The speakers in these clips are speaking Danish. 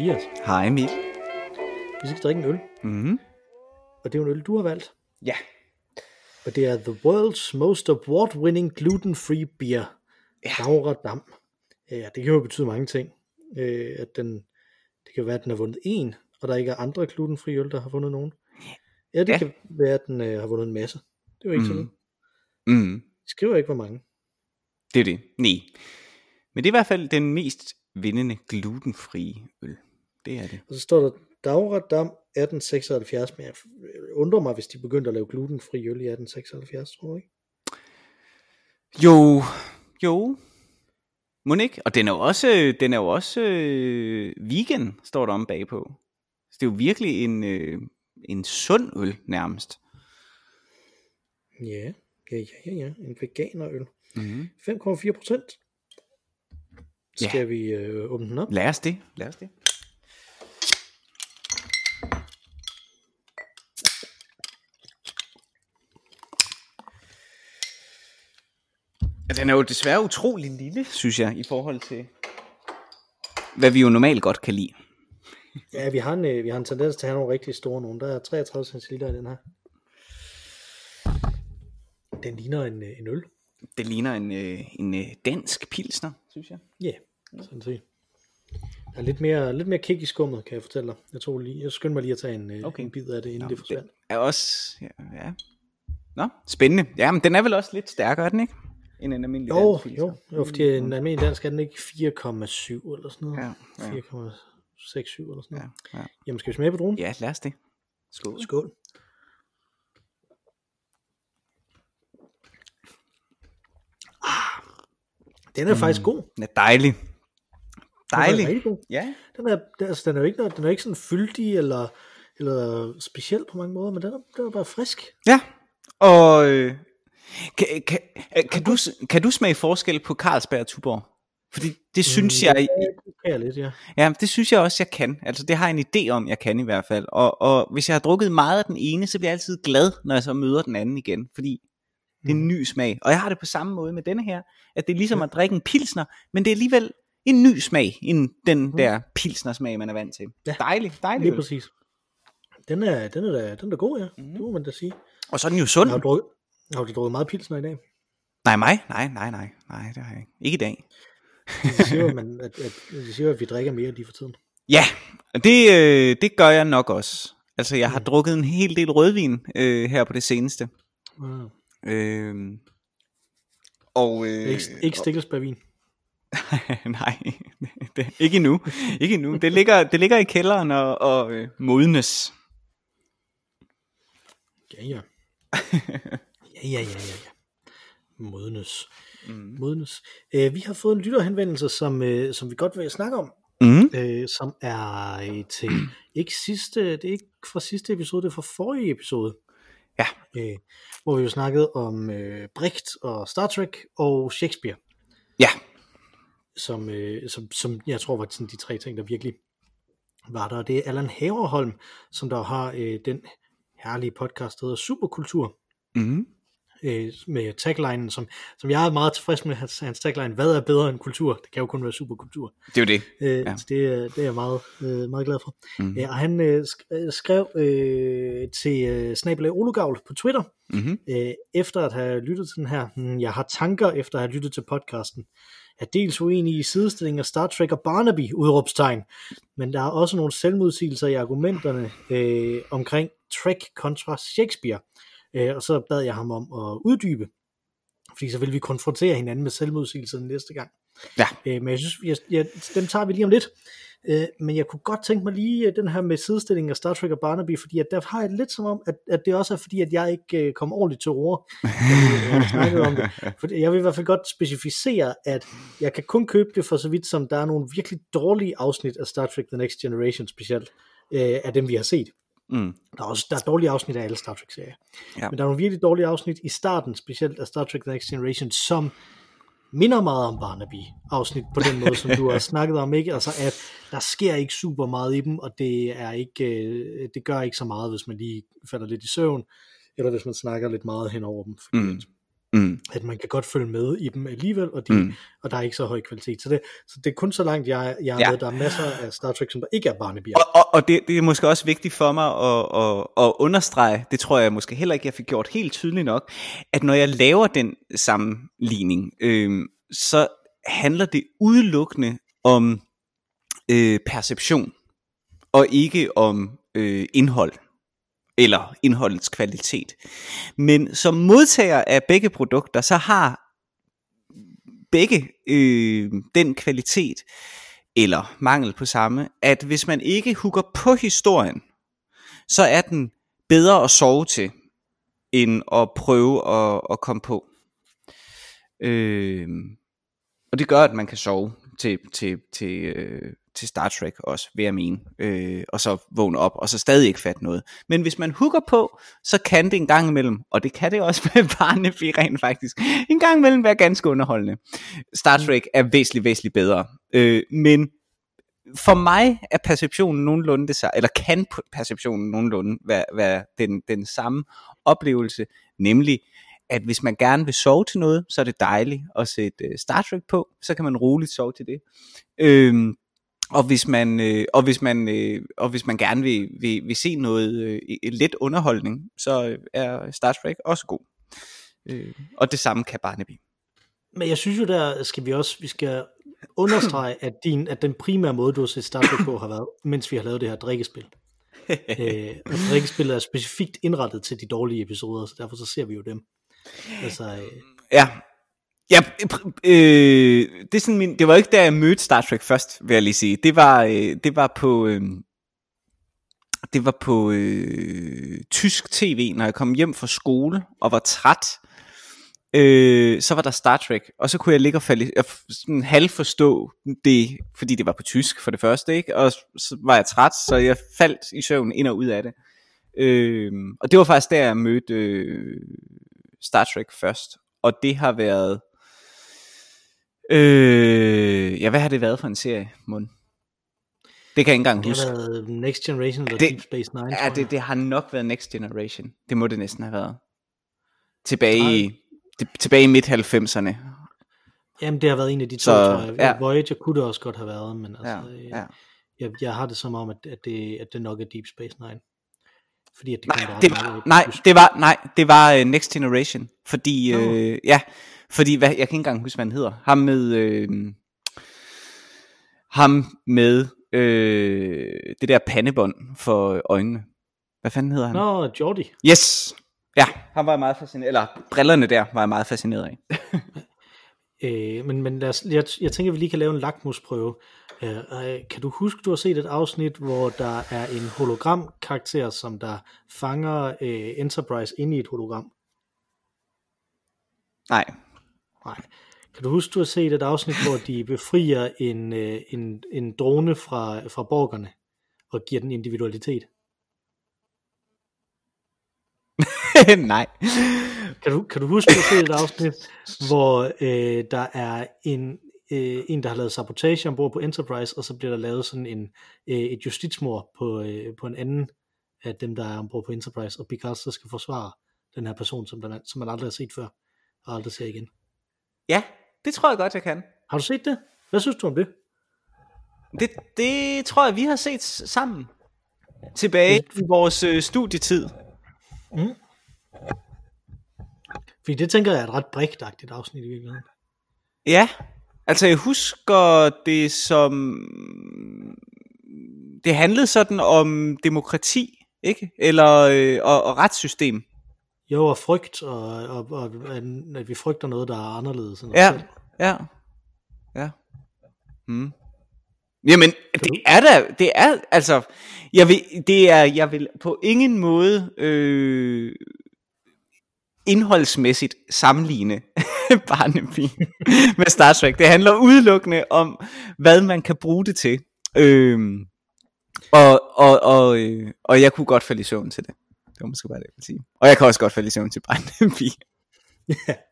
Mathias. Hej Emil. Vi skal drikke en øl, Mm-hmm. og det er jo en øl, du har valgt. Ja. Og det er The World's Most Award-Winning Gluten-Free Beer. Ja. Daura Dam. Ja, det kan jo betyde mange ting. Øh, at den, det kan være, at den har vundet en, og der ikke er andre glutenfri øl, der har vundet nogen. Ja, det Ja. kan være, at den øh, har vundet en masse. Det er jo ikke Mm. sådan. Mm. Skriver ikke, hvor mange. Det er det. Nej. Men det er i hvert fald den mest vindende glutenfrie øl. Det er det. Og så står der Daura Dam 1876, men jeg undrer mig, hvis de begyndte at lave glutenfri øl i 1876, tror du ikke? Jo, jo. Må ikke? Og den er jo også, den er jo også øh, vegan, står der om bagpå. Så det er jo virkelig en, øh, en sund øl nærmest. Ja, ja, ja, ja, ja. En veganerøl. Mm-hmm. 5,4 procent. Ja. Skal vi øh, åbne den op? Lad os det. Lad os det. Den er jo desværre utrolig lille, synes jeg, i forhold til, hvad vi jo normalt godt kan lide. Ja, vi har en, øh, vi har en tendens til at have nogle rigtig store nogle. Der er 33 centiliter i den her. Den ligner en, øh, en øl. Det ligner en, øh, en dansk pilsner, synes jeg. Ja, sådan set. Der er lidt mere, lidt mere kick i skummet, kan jeg fortælle dig. Jeg, tror lige, jeg skynder mig lige at tage en, okay. Okay. en bid af det, inden Nå, det forsvandt. Det er også, ja, ja. Nå, spændende. Ja, men den er vel også lidt stærkere, er den ikke? End en almindelig Jo, dansk pilsner. jo, jo, fordi en almindelig dansk er den ikke 4,7 eller sådan noget. Ja, ja. 4,67 eller sådan noget. Ja, ja. Jamen, skal vi smage på druen? ja, lad os det. Skål. Skål. Ah, den er mm. faktisk god. Den er dejlig. Den er Dejlig. rigtig god. Ja. Den er, den, altså, den er jo ikke, noget- den er ikke sådan fyldig eller, eller speciel på mange måder, men den er, den er bare frisk. Ja. Og øh, kan, kan, øh, kan, du, kan du smage forskel på Carlsberg og Tuborg? Fordi det synes jeg, Det kan jeg lidt, ja. ja, det synes jeg også, jeg kan. Altså det har jeg en idé om, jeg kan i hvert fald. Og, og hvis jeg har drukket meget af den ene, så bliver jeg altid glad, når jeg så møder den anden igen. Fordi det er en ny smag. Og jeg har det på samme måde med denne her, at det er ligesom at drikke en pilsner, men det er alligevel en ny smag, end den der pilsner smag, man er vant til. Ja. Dejlig, dejlig. Lige øl. præcis. Den er, den er, da, den er da god, ja. Mm. Det må man da sige. Og så er den jo sund. Har du drukket, har du drukket meget pilsner i dag? Nej, mig? Nej, nej, nej. Nej, det har jeg ikke. Ikke i dag. De siger, man, at, at, de siger, at vi drikker mere lige for tiden. Ja, det, øh, det gør jeg nok også. Altså, jeg har drukket en hel del rødvin øh, her på det seneste. Mm. Øh, og, øh, Ikke, ikke stikkelsbærvin. nej, det, ikke endnu. Ikke endnu. Det ligger, det ligger i kælderen og, og øh, modnes. Ja, ja. Ja, ja, ja, ja. Modnes. Mm. Modnes. Øh, vi har fået en lytterhenvendelse, som, øh, som vi godt vil snakke om. Mm. øh, som er øh, til ikke sidste, det er ikke fra sidste episode, det er fra forrige episode, Ja. øh, hvor vi jo snakkede om øh, Brecht og Star Trek og Shakespeare, Ja, som, øh, som, som jeg tror var sådan de tre ting, der virkelig var der. Det er Allan Haverholm, som der har øh, den herlige podcast, der hedder Superkultur, mm. Øh, med taglinen, som, som jeg er meget tilfreds med, hans, hans tagline, hvad er bedre end kultur? Det kan jo kun være superkultur. det er jo det. Øh, Ja. Så det, er- det er jeg meget, øh, meget glad for. Mhm. Mm. Ja, og han øh, øh, skrev øh, til øh, Snabelag Olugavl på Twitter, Mm-hmm. øh, efter at have lyttet til den her, hmm, jeg har tanker efter at have lyttet til podcasten, er dels uenig i sidestillingen af Star Trek og Barnaby, udråbstegn, men der er også nogle selvmodsigelser i argumenterne øh, omkring Trek kontra Shakespeare, øh, og så bad jeg ham om at uddybe, fordi så vil vi konfrontere hinanden med selvmodsigelserne næste gang. Ja. Øh, men jeg synes, jeg, jeg, dem tager vi lige om lidt. Øh, men jeg kunne godt tænke mig lige øh, den her med sidestillingen af Star Trek og Barnaby, fordi at der har jeg lidt som om, at, at det også er fordi, at jeg ikke øh, kom ordentligt til ord, øh, snakkede om det. For jeg vil i hvert fald godt specificere, at jeg kan kun købe det for så vidt, som der er nogle virkelig dårlige afsnit af Star Trek The Next Generation specielt, øh, af dem vi har set. Mm. Der er også der er dårlige afsnit af alle Star Trek-serier. Ja. Men der er nogle virkelig dårlige afsnit i starten, specielt af Star Trek The Next Generation, som minder meget om Barnaby-afsnit på den måde, som du har snakket om, ikke? Altså, at der sker ikke super meget i dem, og det, er ikke, øh, det gør ikke så meget, hvis man lige falder lidt i søvn, eller hvis man snakker lidt meget hen over dem. Fordi Mm. Mm. At man kan godt følge med i dem alligevel, og, de, Mm. og der er ikke så høj kvalitet. Så det, så det er kun så langt, jeg, jeg er Ja. med. Der er masser af Star Trek, som der ikke er Barnaby. Og, og, og det, det er måske også vigtigt for mig at, at, at understrege, det tror jeg måske heller ikke, jeg fik gjort helt tydeligt nok, at når jeg laver den sammenligning, øh, så handler det udelukkende om øh, perception, og ikke om øh, indhold, eller indholdets kvalitet. Men som modtager af begge produkter, så har begge øh, den kvalitet, eller mangel på samme, at hvis man ikke hugger på historien, så er den bedre at sove til, end at prøve at, at komme på. Øh, og det gør, at man kan sove til, til, til, øh, til Star Trek også, vil jeg mene. Øh, og så vågne op, og så stadig ikke fatte noget. Men hvis man hugger på, så kan det en gang imellem, og det kan det også med Barnaby rent faktisk, en gang imellem være ganske underholdende. Star Trek er væsentligt, væsentligt bedre. Øh, men for mig er perceptionen nogenlunde det samme, eller kan perceptionen nogenlunde være, være den, den samme oplevelse, nemlig at hvis man gerne vil sove til noget, så er det dejligt at sætte øh, Star Trek på, så kan man roligt sove til det. Øhm, og hvis man øh, og hvis man øh, og hvis man gerne vil, vil, vil se noget øh, lidt underholdning, så er Star Trek også god. Øh, og det samme kan Barnaby. Men jeg synes jo, der skal vi også, vi skal understrege, at, din, at den primære måde, du har set Star Trek på, har været, mens vi har lavet det her drikkespil. øh, og drikkespillet er specifikt indrettet til de dårlige episoder, så derfor så ser vi jo dem. Altså, øh, Ja. Ja, øh, det, er sådan min, det var ikke der, jeg mødte Star Trek først, vil jeg lige sige. Det var, øh, det var på, øh, det var på øh, tysk tv, når jeg kom hjem fra skole og var træt. Øh, så var der Star Trek, og så kunne jeg ligge og falde, jeg, sådan halv forstå det, fordi det var på tysk for det første, ikke? Og så var jeg træt, så jeg faldt i søvn ind og ud af det. Øh, og det var faktisk der, jeg mødte øh, Star Trek først. Og det har været... Øh, ja, hvad har det været for en serie, Mund? Det kan jeg ikke engang det huske. har været Next Generation eller Det- Deep Space Nine, Ja, det, det har nok været Next Generation. Det må det næsten have været. Tilbage i, det, tilbage i midt-90'erne. Jamen, det har været en af de to, Så, tror jeg. ja. Voyager kunne det også godt have været, men altså, Ja, øh, ja. Jeg, jeg har det som om, at, at, det, at det nok er Deep Space Nine. Fordi at det Nej, det var, nej, det var, nej, det var uh, Next Generation. Fordi, Nå. øh, ja, fordi, hvad, jeg kan ikke engang huske, hvad han hedder. Ham med, øh, ham med øh, det der pandebånd for øjnene. Hvad fanden hedder han? Nå, Jordi. Yes! Ja, han var meget fascineret, eller brillerne der var jeg meget fascineret af. Øh, men men lad os, jeg, jeg tænker, at vi lige kan lave en lakmusprøve. Øh, øh, kan du huske, du har set et afsnit, hvor der er en hologram-karakter, som der fanger øh, Enterprise ind i et hologram? Nej, Nej. Kan du huske, du har set et afsnit, hvor de befrier en, øh, en, en drone fra, fra borgerne og giver den individualitet? nej. Kan du, kan du huske, du har set et afsnit, hvor øh, der er en, øh, en, der har lavet sabotage ombord på Enterprise, og så bliver der lavet sådan en, øh, et justitsmord på, øh, på en anden af dem, der er ombord på Enterprise, og Picard så skal forsvare den her person, som, den, som man aldrig har set før, og aldrig ser igen. Ja, det tror jeg godt, jeg kan. Har du set det? Hvad synes du om det? Det, det tror jeg, vi har set sammen. Tilbage i vores øh, studietid. Mm. Fordi det tænker jeg er et ret brigtagtigt afsnit i virkeligheden. Ja, altså jeg husker det som... Det handlede sådan om demokrati, ikke? Eller øh, og, og retssystem. Jo, og frygt, og, og, og at vi frygter noget, der er anderledes. End os Ja, selv. ja, ja. Hmm. Jamen, det er da, det er, altså, jeg vil, det er, jeg vil på ingen måde øh, indholdsmæssigt sammenligne Barnaby med Star Trek. Det handler udelukkende om, hvad man kan bruge det til. Øhm, og, og, og, øh, og jeg kunne godt falde i søvn til det. Det var måske bare det, jeg ville sige. Og jeg kan også godt falde i søvn til Barnaby.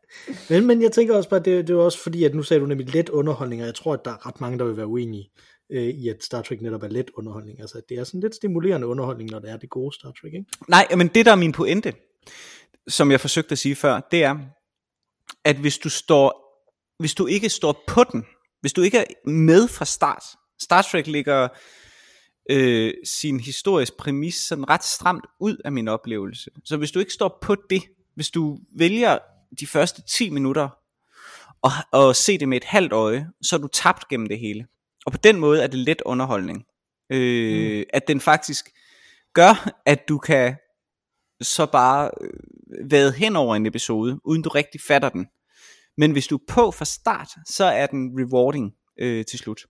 Men, men jeg tænker også bare, det, det er også fordi, at nu sagde du nemlig let underholdning, og jeg tror, at der er ret mange, der vil være uenige øh, i, at Star Trek netop er let underholdning. Altså, at det er sådan lidt stimulerende underholdning, når det er det gode Star Trek, ikke? Nej, men det der er min pointe, som jeg forsøgte at sige før, det er, at hvis du står, hvis du ikke står på den, hvis du ikke er med fra start, Star Trek ligger øh, sin historisk præmis sådan ret stramt ud af min oplevelse. Så hvis du ikke står på det, hvis du vælger de første 10 minutter og, og se det med et halvt øje, så er du tabt gennem det hele. Og på den måde er det let underholdning. Øh, mm. At den faktisk gør, at du kan så bare vade hen over en episode, uden du rigtig fatter den. Men hvis du er på fra start, så er den rewarding øh, til slut.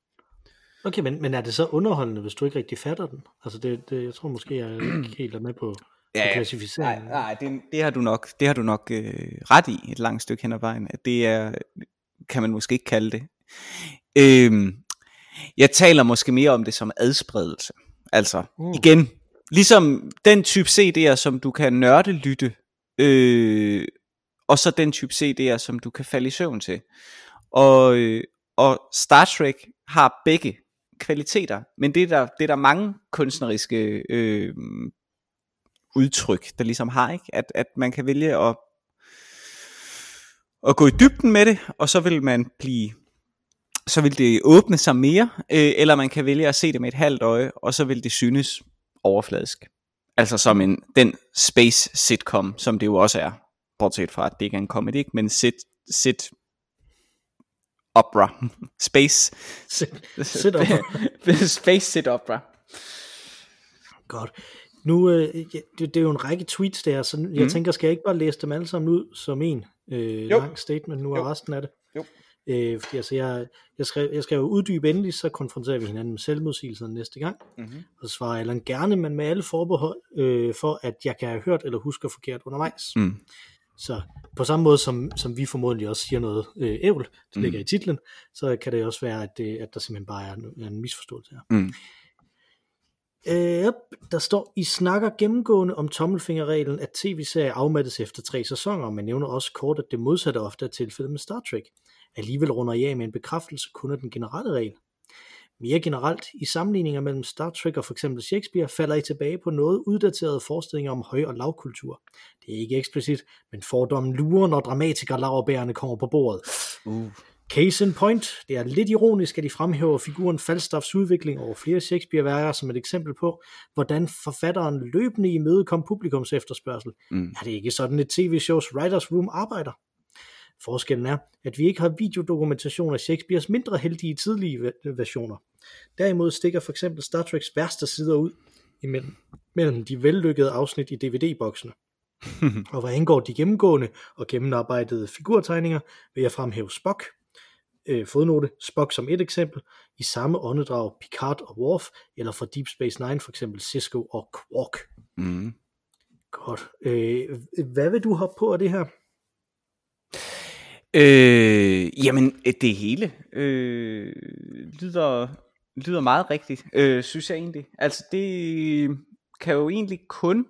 Okay, men, men er det så underholdende, hvis du ikke rigtig fatter den? Altså det, det jeg tror måske, jeg ikke helt er med på, ja, på klassificeringen. Nej, nej det, det har du nok, det har du nok øh, ret i et langt stykke hen ad vejen. At det er, kan man måske ikke kalde det. Øhm, jeg taler måske mere om det som adspredelse. Altså, mm. igen, ligesom den type CD'er, som du kan nørde lytte, øh, og så den type CD'er, som du kan falde i søvn til. Og, øh, og Star Trek har begge kvaliteter, men det er der, det er der mange kunstneriske øh, udtryk, der ligesom har, ikke? At, at man kan vælge at, at gå i dybden med det, og så vil man blive så vil det åbne sig mere, øh, eller man kan vælge at se det med et halvt øje, og så vil det synes overfladisk. Altså som en, den space sitcom, som det jo også er, bortset fra at det ikke er en comedy, ikke? men sit, sit opera. Space. Sit, sit opera. Space sit opera. Godt. Nu, øh, det, det er jo en række tweets der, så jeg mm. tænker, skal jeg ikke bare læse dem alle sammen ud som en øh, lang statement nu, og resten af det? Øh, fordi altså, jeg, jeg, skal, jeg skal jo uddybe endelig, så konfronterer vi hinanden med selvmodsigelserne næste gang. Mm-hmm. Og så svarer Allan gerne, men med alle forbehold, øh, for at jeg kan have hørt eller huske forkert undervejs. Mm. Så på samme måde som, som vi formodentlig også siger noget øh, ævl, det mm. ligger i titlen, så kan det også være, at, det, at der simpelthen bare er en, en misforståelse her. Mm. Øh, der står, I snakker gennemgående om tommelfingerreglen, at tv-serier afmattes efter tre sæsoner, men nævner også kort, at det modsatte ofte er tilfældet med Star Trek. Alligevel runder I af med en bekræftelse kun af den generelle regel. Mere generelt, i sammenligninger mellem Star Trek og f.eks. Shakespeare, falder I tilbage på noget uddaterede forestillinger om høj- og lavkultur. Det er ikke eksplicit, men fordommen lurer, når dramatikere laverbærerne kommer på bordet. Uh. Case in point, det er lidt ironisk, at de fremhæver figuren Falstaffs udvikling over flere Shakespeare-værker som et eksempel på, hvordan forfatteren løbende imødekom publikums efterspørgsel. Mm. Er det ikke sådan et tv-shows writers room arbejder? Forskellen er, at vi ikke har videodokumentation af Shakespeares mindre heldige tidlige versioner. Derimod stikker for eksempel Star Treks værste sider ud imellem mellem de vellykkede afsnit i DVD-boksene. og hvad angår de gennemgående og gennemarbejdede figurtegninger, vil jeg fremhæve Spock, øh, fodnote, Spock som et eksempel, i samme åndedrag Picard og Worf, eller fra Deep Space Nine for eksempel Cisco og Quark. Mm. Godt. Øh, hvad vil du hoppe på af det her? Øh, jamen, det hele øh, lyder, lyder meget rigtigt, øh, synes jeg egentlig. Altså, det kan jo egentlig kun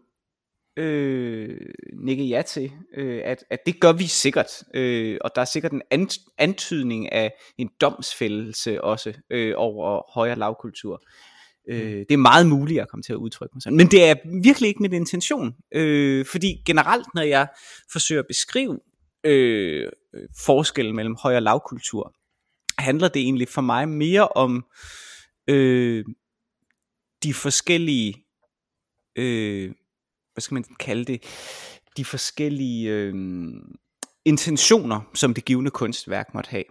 øh, nikke ja til, øh, at, at det gør vi sikkert. Øh, og der er sikkert en ant, antydning af en domsfældelse også øh, over højere lavkultur. Øh, mm. det er meget muligt at komme til at udtrykke mig sådan. Men det er virkelig ikke min intention. Øh, fordi generelt, når jeg forsøger at beskrive øh, forskellen mellem høj- og lavkultur, handler det egentlig for mig mere om øh, de forskellige, øh, hvad skal man kalde det, de forskellige øh, intentioner, som det givende kunstværk måtte have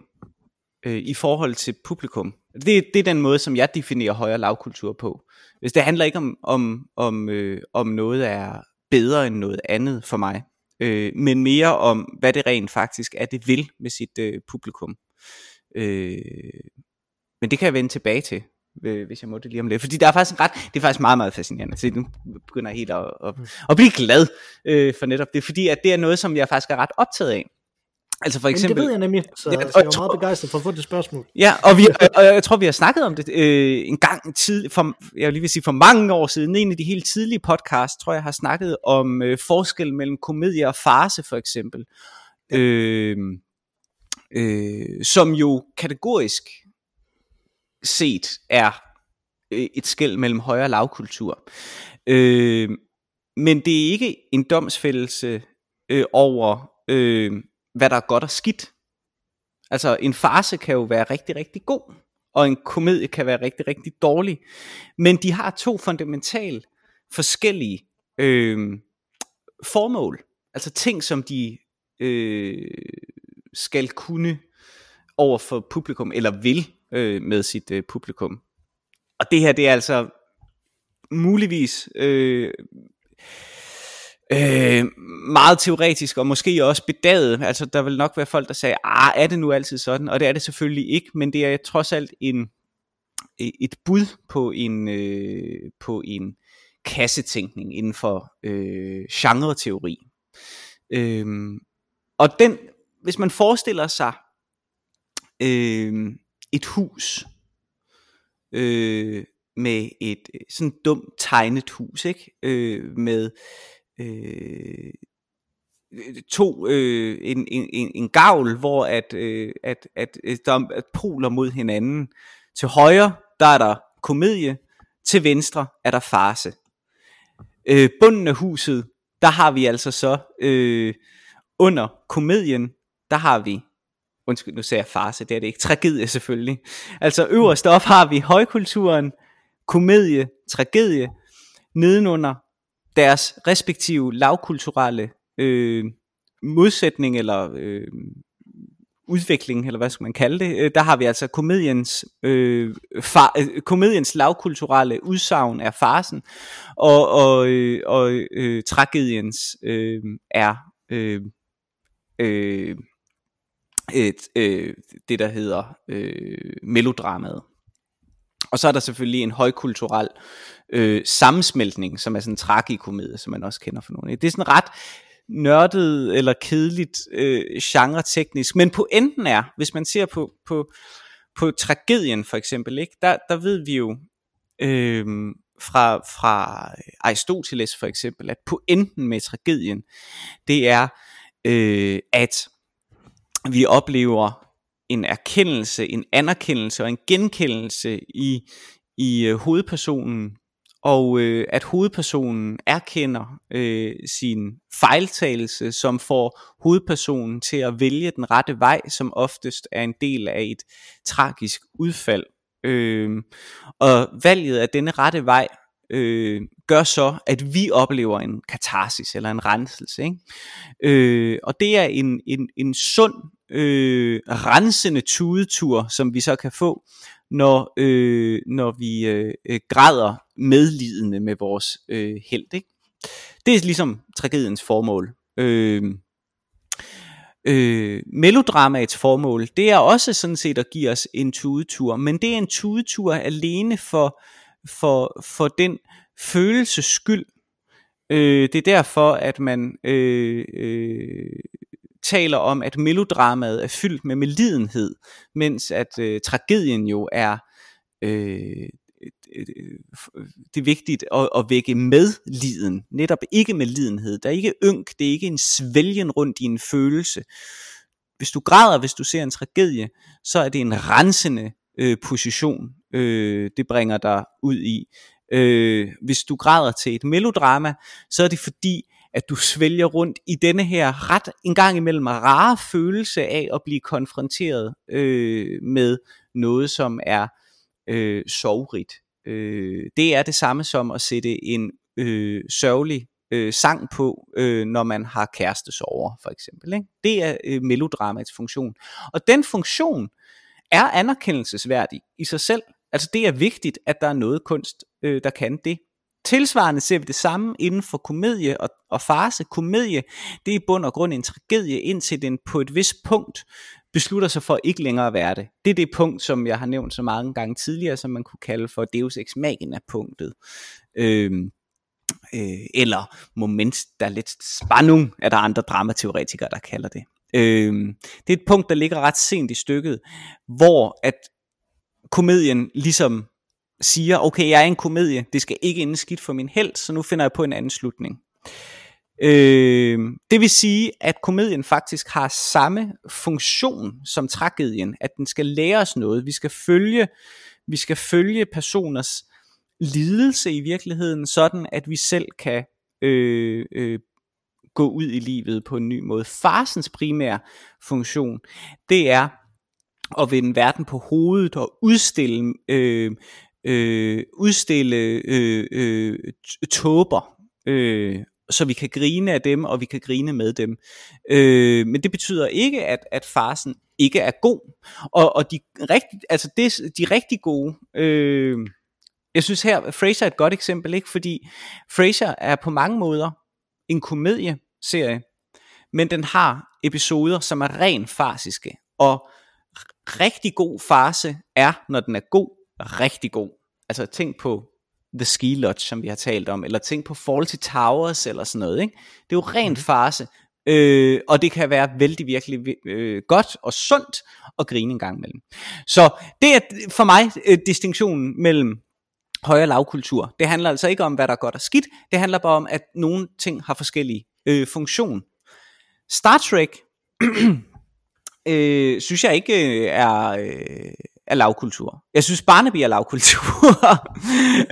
øh, i forhold til publikum. Det, det er den måde, som jeg definerer høj- og lavkultur på. Hvis det handler ikke om, om, om, øh, om noget er bedre end noget andet for mig øh, men mere om, hvad det rent faktisk er, det vil med sit øh, publikum. Øh, men det kan jeg vende tilbage til, øh, hvis jeg må det lige om lidt. Fordi der er faktisk ret, det er faktisk meget, meget fascinerende. Så nu begynder jeg helt at, at, at blive glad øh, for netop det, fordi at det er noget, som jeg faktisk er ret optaget af. Altså for eksempel, Men det ved jeg nemlig, så, det, så jeg er meget begejstret for at få det spørgsmål. Ja, og, vi, og jeg tror, vi har snakket om det øh, en gang tid, for, jeg vil lige vil sige for mange år siden, en af de helt tidlige podcasts, tror jeg har snakket om øh, forskel mellem komedie og farse for eksempel. Ja. Øh, øh, som jo kategorisk set er øh, et skæld mellem højere og lavkultur. Øh, men det er ikke en domsfældelse øh, over øh, hvad der er godt og skidt. Altså en farse kan jo være rigtig, rigtig god, og en komedie kan være rigtig, rigtig dårlig. Men de har to fundamentalt forskellige øh, formål. Altså ting, som de øh, skal kunne over for publikum, eller vil øh, med sit øh, publikum. Og det her, det er altså muligvis øh, øh, meget teoretisk, og måske også bedaget. Altså, der vil nok være folk, der sagde, ah, er det nu altid sådan? Og det er det selvfølgelig ikke, men det er trods alt en, e, et bud på en, øh, på en kassetænkning inden for øh, genre-teori. Øh, og den, hvis man forestiller sig øh, et hus øh, med et øh, sådan dumt tegnet hus, ikke? Øh, med øh, to øh, en, en, en gavl, hvor at, øh, at, at, at der er poler mod hinanden. Til højre, der er der komedie, til venstre er der farse. Øh, bunden af huset, der har vi altså så øh, under komedien, der har vi undskyld, nu sagde jeg farse, det er det ikke, tragedie selvfølgelig. Altså øverst op har vi højkulturen, komedie, tragedie, nedenunder deres respektive lavkulturelle øh, modsætning eller øh, udvikling, eller hvad skal man kalde det, øh, der har vi altså komediens, øh, far, øh, komediens lavkulturelle udsagn er farsen, og, og, øh, og øh, tragediens øh, er øh, øh, et, øh, det, der hedder øh, melodramaet. Og så er der selvfølgelig en højkulturel øh, sammensmeltning, som er sådan en tragikomedie, som man også kender for nogle. Det er sådan ret nørdet eller kedeligt øh, genre-teknisk, men pointen er, hvis man ser på, på, på tragedien for eksempel, ikke, der, der ved vi jo øh, fra, fra Aristoteles for eksempel, at pointen med tragedien, det er, øh, at vi oplever en erkendelse, en anerkendelse og en genkendelse i, i øh, hovedpersonen, og øh, at hovedpersonen erkender øh, sin fejltagelse, som får hovedpersonen til at vælge den rette vej, som oftest er en del af et tragisk udfald. Øh, og valget af denne rette vej øh, gør så, at vi oplever en katarsis eller en renselse. Ikke? Øh, og det er en, en, en sund, øh, rensende tudetur, som vi så kan få, når, øh, når vi øh, øh græder medlidende med vores øh, held. Ikke? Det er ligesom tragediens formål. Øh, øh, melodramaets formål, det er også sådan set at give os en tudetur, men det er en tudetur alene for, for, for den følelses skyld. Øh, det er derfor, at man øh, øh, taler om, at melodramaet er fyldt med melidenhed, mens at øh, tragedien jo er øh, det er vigtigt at, at vække med liden, netop ikke med lidenhed. Der er ikke ynk, det er ikke en svælgen rundt i en følelse. Hvis du græder, hvis du ser en tragedie, så er det en rensende øh, position, øh, det bringer dig ud i. Øh, hvis du græder til et melodrama, så er det fordi, at du svælger rundt i denne her ret en gang imellem rare følelse af at blive konfronteret øh, med noget, som er øh, sovrigt. Øh, det er det samme som at sætte en øh, sørgelig øh, sang på, øh, når man har kærestesover, for eksempel. Ikke? Det er øh, melodramats funktion. Og den funktion er anerkendelsesværdig i sig selv. Altså det er vigtigt, at der er noget kunst, øh, der kan det. Tilsvarende ser vi det samme inden for komedie og, og farse. Komedie, det er i bund og grund en tragedie, indtil den på et vist punkt beslutter sig for ikke længere at være det. Det er det punkt, som jeg har nævnt så mange gange tidligere, som man kunne kalde for Deus Ex Machina punktet. Øhm, øh, eller moment, der er lidt spænding, er der andre dramateoretikere, der kalder det. Øhm, det er et punkt, der ligger ret sent i stykket, hvor at komedien ligesom siger, okay, jeg er en komedie, det skal ikke ende skidt for min held, så nu finder jeg på en anden slutning. Øh, det vil sige, at komedien faktisk har samme funktion som tragedien, at den skal lære os noget. Vi skal følge, vi skal følge personers lidelse i virkeligheden, sådan at vi selv kan øh, øh, gå ud i livet på en ny måde. Farsens primære funktion, det er at vende verden på hovedet og udstille, øh, øh, udstille øh, øh, tåber, øh, så vi kan grine af dem, og vi kan grine med dem. Øh, men det betyder ikke, at, at farsen ikke er god. Og, og de, rigtig, altså det, de rigtig gode, øh, jeg synes her, Fraser er et godt eksempel, ikke? fordi Fraser er på mange måder en komedieserie, men den har episoder, som er rent farsiske, og rigtig god farse er, når den er god, rigtig god. Altså tænk på The Ski Lodge, som vi har talt om, eller tænk på Fawlty Towers, eller sådan noget. Ikke? Det er jo rent mhm. farse, øh, og det kan være vældig virkelig øh, godt og sundt at grine en gang imellem. Så det er for mig øh, distinktionen mellem høj- og lavkultur. Det handler altså ikke om, hvad der er godt og skidt, det handler bare om, at nogle ting har forskellige øh, funktion. Star Trek øh, synes jeg ikke øh, er, øh, er lavkultur. Jeg synes Barnaby er lavkultur.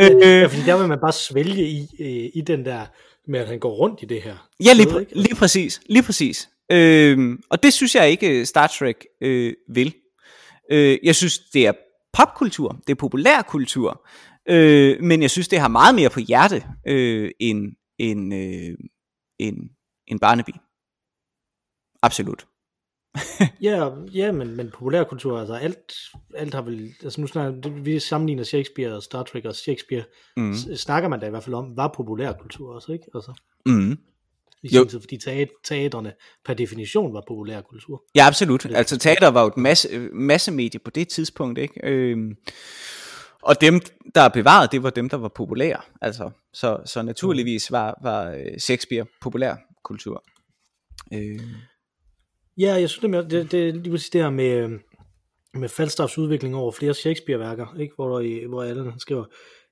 ja, fordi der vil man bare svælge i, øh, i den der med, at han går rundt i det her. Ja, lige, pr- lige præcis. Lige præcis. Øh, og det synes jeg ikke øh, Star Trek øh, vil. Øh, jeg synes, det er popkultur, det er populærkultur, øh, men jeg synes, det har meget mere på hjerte øh, end, end, øh, end, end Barnaby. Absolut. ja, ja, men, men populærkultur, altså alt, alt har vel, altså nu snakker, vi sammenligner Shakespeare og Star Trek og Shakespeare, mm. snakker man da i hvert fald om, var populærkultur også, ikke? Altså, mm. I jo. Tid, fordi teaterne per definition var populærkultur. Ja, absolut. Altså teater var jo et masse, masse medie på det tidspunkt, ikke? Øhm, og dem, der er bevaret, det var dem, der var populære. Altså, så, så naturligvis var, var øh, Shakespeare populær kultur. Øh. Ja, jeg synes, det, det, det lige præcis det her med, øh, med Falstaffs udvikling over flere Shakespeare-værker, ikke? hvor, der, hvor Allen skriver,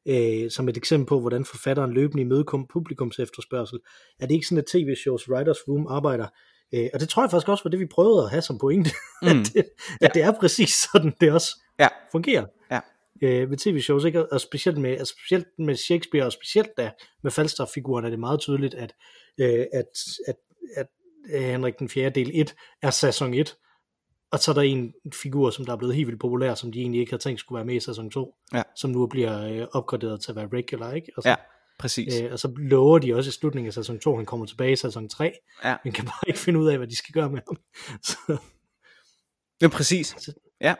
øh, som et eksempel på, hvordan forfatteren løbende imødekom publikums efterspørgsel. Er det ikke sådan, at tv-shows Writers Room arbejder? Øh, og det tror jeg faktisk også var det, vi prøvede at have som pointe, mm. at, det, ja. at det er præcis sådan, det også ja. fungerer. Ja. Øh, med tv-shows, ikke? Og specielt med, altså specielt med Shakespeare, og specielt da med Falstaff-figuren, er det meget tydeligt, at, øh, at, at, at Henrik den 4. del 1 er sæson 1, og så er der en figur, som der er blevet helt vildt populær, som de egentlig ikke havde tænkt skulle være med i sæson 2, ja. som nu bliver øh, opgraderet til at være regular, ikke? Og så, ja, præcis. Øh, og så lover de også i slutningen af sæson 2, han kommer tilbage i sæson 3, ja. men kan bare ikke finde ud af, hvad de skal gøre med ham. så, ja, præcis. Ja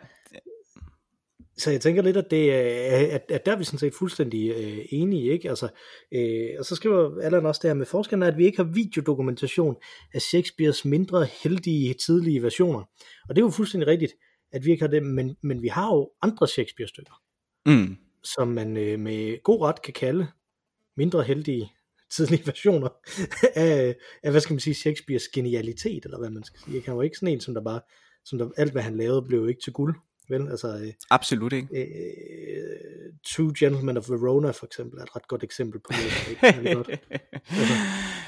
så jeg tænker lidt, at, det, at, at der er vi sådan set fuldstændig øh, enige, ikke? Altså, øh, og så skriver Allan også det her med forskellen, at vi ikke har videodokumentation af Shakespeares mindre heldige tidlige versioner. Og det er jo fuldstændig rigtigt, at vi ikke har det, men, men vi har jo andre Shakespeare-stykker, mm. som man øh, med god ret kan kalde mindre heldige tidlige versioner af, af, hvad skal man sige, Shakespeares genialitet, eller hvad man skal sige. Han var ikke sådan en, som der bare, som der, alt hvad han lavede, blev ikke til guld. Vel? Altså, øh, Absolut ikke. Øh, Two Gentlemen of Verona for eksempel er et ret godt eksempel på det. Ikke? godt. altså,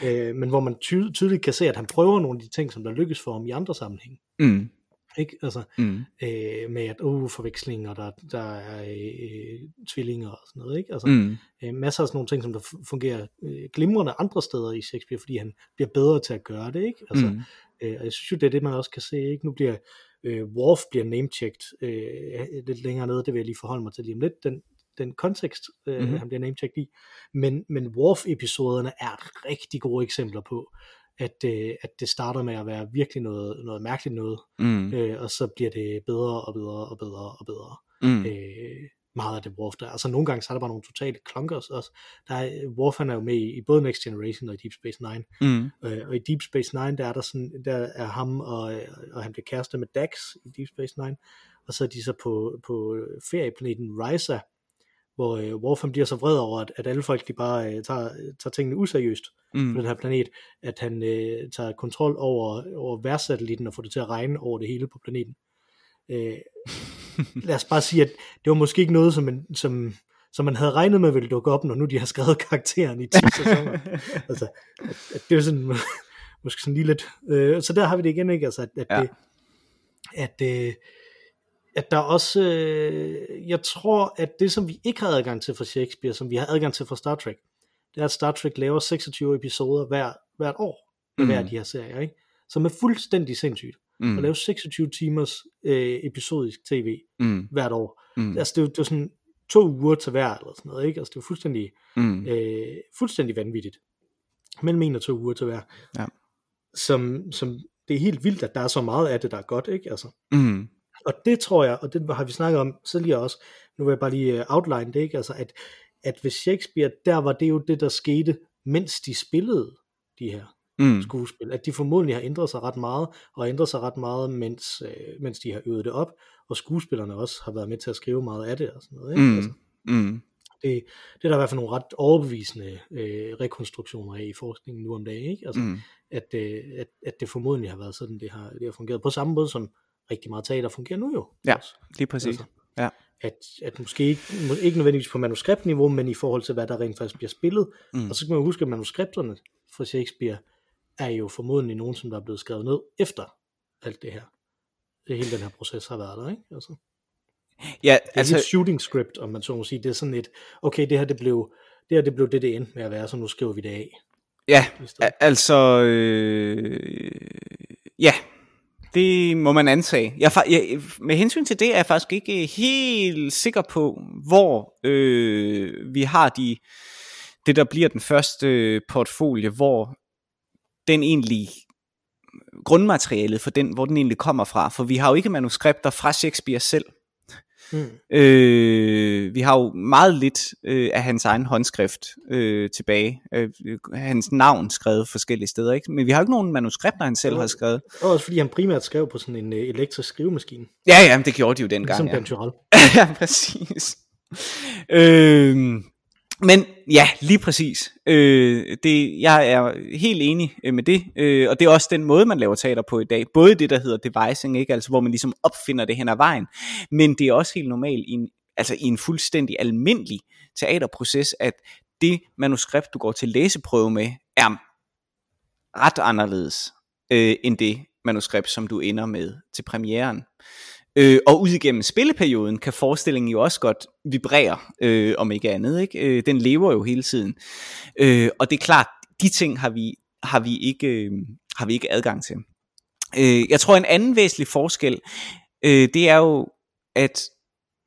øh, men hvor man ty- tydeligt kan se, at han prøver nogle af de ting, som der lykkes for ham i andre sammenhæng. Mm. Ikke? Altså, mm. øh, med at, uh, forvekslinger, der, der er øh, tvillinger og sådan noget. Ikke? Altså, mm. øh, masser af sådan nogle ting, som der fungerer øh, glimrende andre steder i Shakespeare, fordi han bliver bedre til at gøre det. Ikke? Altså, mm. øh, og jeg synes jo, det er det, man også kan se. Ikke? Nu bliver øh, Worf bliver namechecked øh, lidt længere nede, det vil jeg lige forholde mig til lige om lidt, den, den kontekst, øh, mm-hmm. han bliver namechecked i. Men, men Worf-episoderne er rigtig gode eksempler på, at, øh, at det starter med at være virkelig noget, noget mærkeligt noget, mm. øh, og så bliver det bedre og bedre og bedre og bedre. Mm. Øh, meget af det Worf der. Altså nogle gange så er der bare nogle totale klunkers også. Der er, Worf han er jo med i, i både Next Generation og i Deep Space Nine. Mm. Øh, og i Deep Space Nine, der er der sådan, der er ham og, og han bliver kæreste med Dax i Deep Space Nine. Og så er de så på, på ferieplaneten Risa, hvor øh, Worf han bliver så vred over, at, at alle folk de bare øh, tager, tager tingene useriøst mm. på den her planet, at han øh, tager kontrol over, over værsatellitten og får det til at regne over det hele på planeten. Øh, lad os bare sige, at det var måske ikke noget, som man, som, som man havde regnet med ville dukke op, når nu de har skrevet karakteren i 10 sæsoner. altså, at, at det er sådan, måske sådan lige lidt, øh, så der har vi det igen, ikke? Altså, at, at, ja. det, at, øh, at der også, øh, jeg tror, at det, som vi ikke har adgang til fra Shakespeare, som vi har adgang til fra Star Trek, det er, at Star Trek laver 26 episoder hver, hvert år. Mm. hver af de her serier, ikke? som er fuldstændig sindssygt. Mm. At lave 26 timers øh, episodisk tv Mm. hvert år. Mm. Altså det er, jo- det jo sådan to uger til hver, eller sådan noget, ikke? Altså det jo fuldstændig, Mm. øh, fuldstændig vanvittigt. Mellem en og to uger til hver. Ja. Som, som, det er helt vildt, at der er så meget af det, der er godt, ikke? Altså, Mm. og det tror jeg, og det har vi snakket om tidligere også, nu vil jeg bare lige øh, outline det, ikke? Altså, at, at ved Shakespeare, der var det jo det, der skete, mens de spillede de her Mm. skuespil, at de formodentlig har ændret sig ret meget, og ændret sig ret meget, mens, øh, mens de har øvet det op, og skuespillerne også har været med til at skrive meget af det og sådan noget. Ikke? Mm. Altså, Mm. det, det er der i hvert fald nogle ret overbevisende øh, rekonstruktioner af i forskningen nu om dagen, ikke? Altså, Mm. at, øh, at, at det formodentlig har været sådan, det har, det har fungeret. På samme måde som rigtig meget teater fungerer nu jo. Ja. også. Lige præcis. Altså, Ja. At, at måske ikke, ikke nødvendigvis på manuskriptniveau, men i forhold til, hvad der rent faktisk bliver spillet. Mm. Og så kan man huske, at manuskripterne fra Shakespeare er jo formodentlig nogen, som der er blevet skrevet ned efter alt det her. Det hele den her proces har været der, ikke? Altså, Ja, det er altså, et shooting script, om man så må sige. Det er sådan et, okay, det her det blev det, her, det, blev det, det endte med at være, så nu skriver vi det af. ja, altså, øh, ja, det må man antage. Jeg, jeg, med hensyn til det er jeg faktisk ikke helt sikker på, hvor øh, vi har de, det, der bliver den første øh, portfolio, hvor den egentlig grundmaterialet for den, hvor den egentlig kommer fra. For vi har jo ikke manuskripter fra Shakespeare selv. Mm. Øh, vi har jo meget lidt øh, af hans egen håndskrift øh, tilbage. Øh, hans navn skrevet forskellige steder, ikke? Men vi har jo ikke nogen manuskripter, han selv har skrevet. Og også fordi han primært skrev på sådan en øh, elektrisk skrivemaskine, Ja, ja, men det gjorde de jo dengang. ligesom ja. Ja, præcis. Øh, men ja, lige præcis. Øh, det, jeg er helt enig øh, med det, øh, og det er også den måde, man laver teater på i dag. Både det, der hedder devising, ikke? Altså, hvor man ligesom opfinder det hen ad vejen, men det er også helt normalt i en, altså, i en fuldstændig almindelig teaterproces, at det manuskript, du går til læseprøve med, er ret anderledes øh, end det manuskript, som du ender med til premieren. Øh, og ud igennem spilleperioden kan forestillingen jo også godt vibrere, øh, om ikke andet. Ikke? Øh, den lever jo hele tiden. Øh, og det er klart, de ting har vi, har vi, ikke, øh, har vi ikke adgang til. Øh, jeg tror, en anden væsentlig forskel, øh, det er jo, at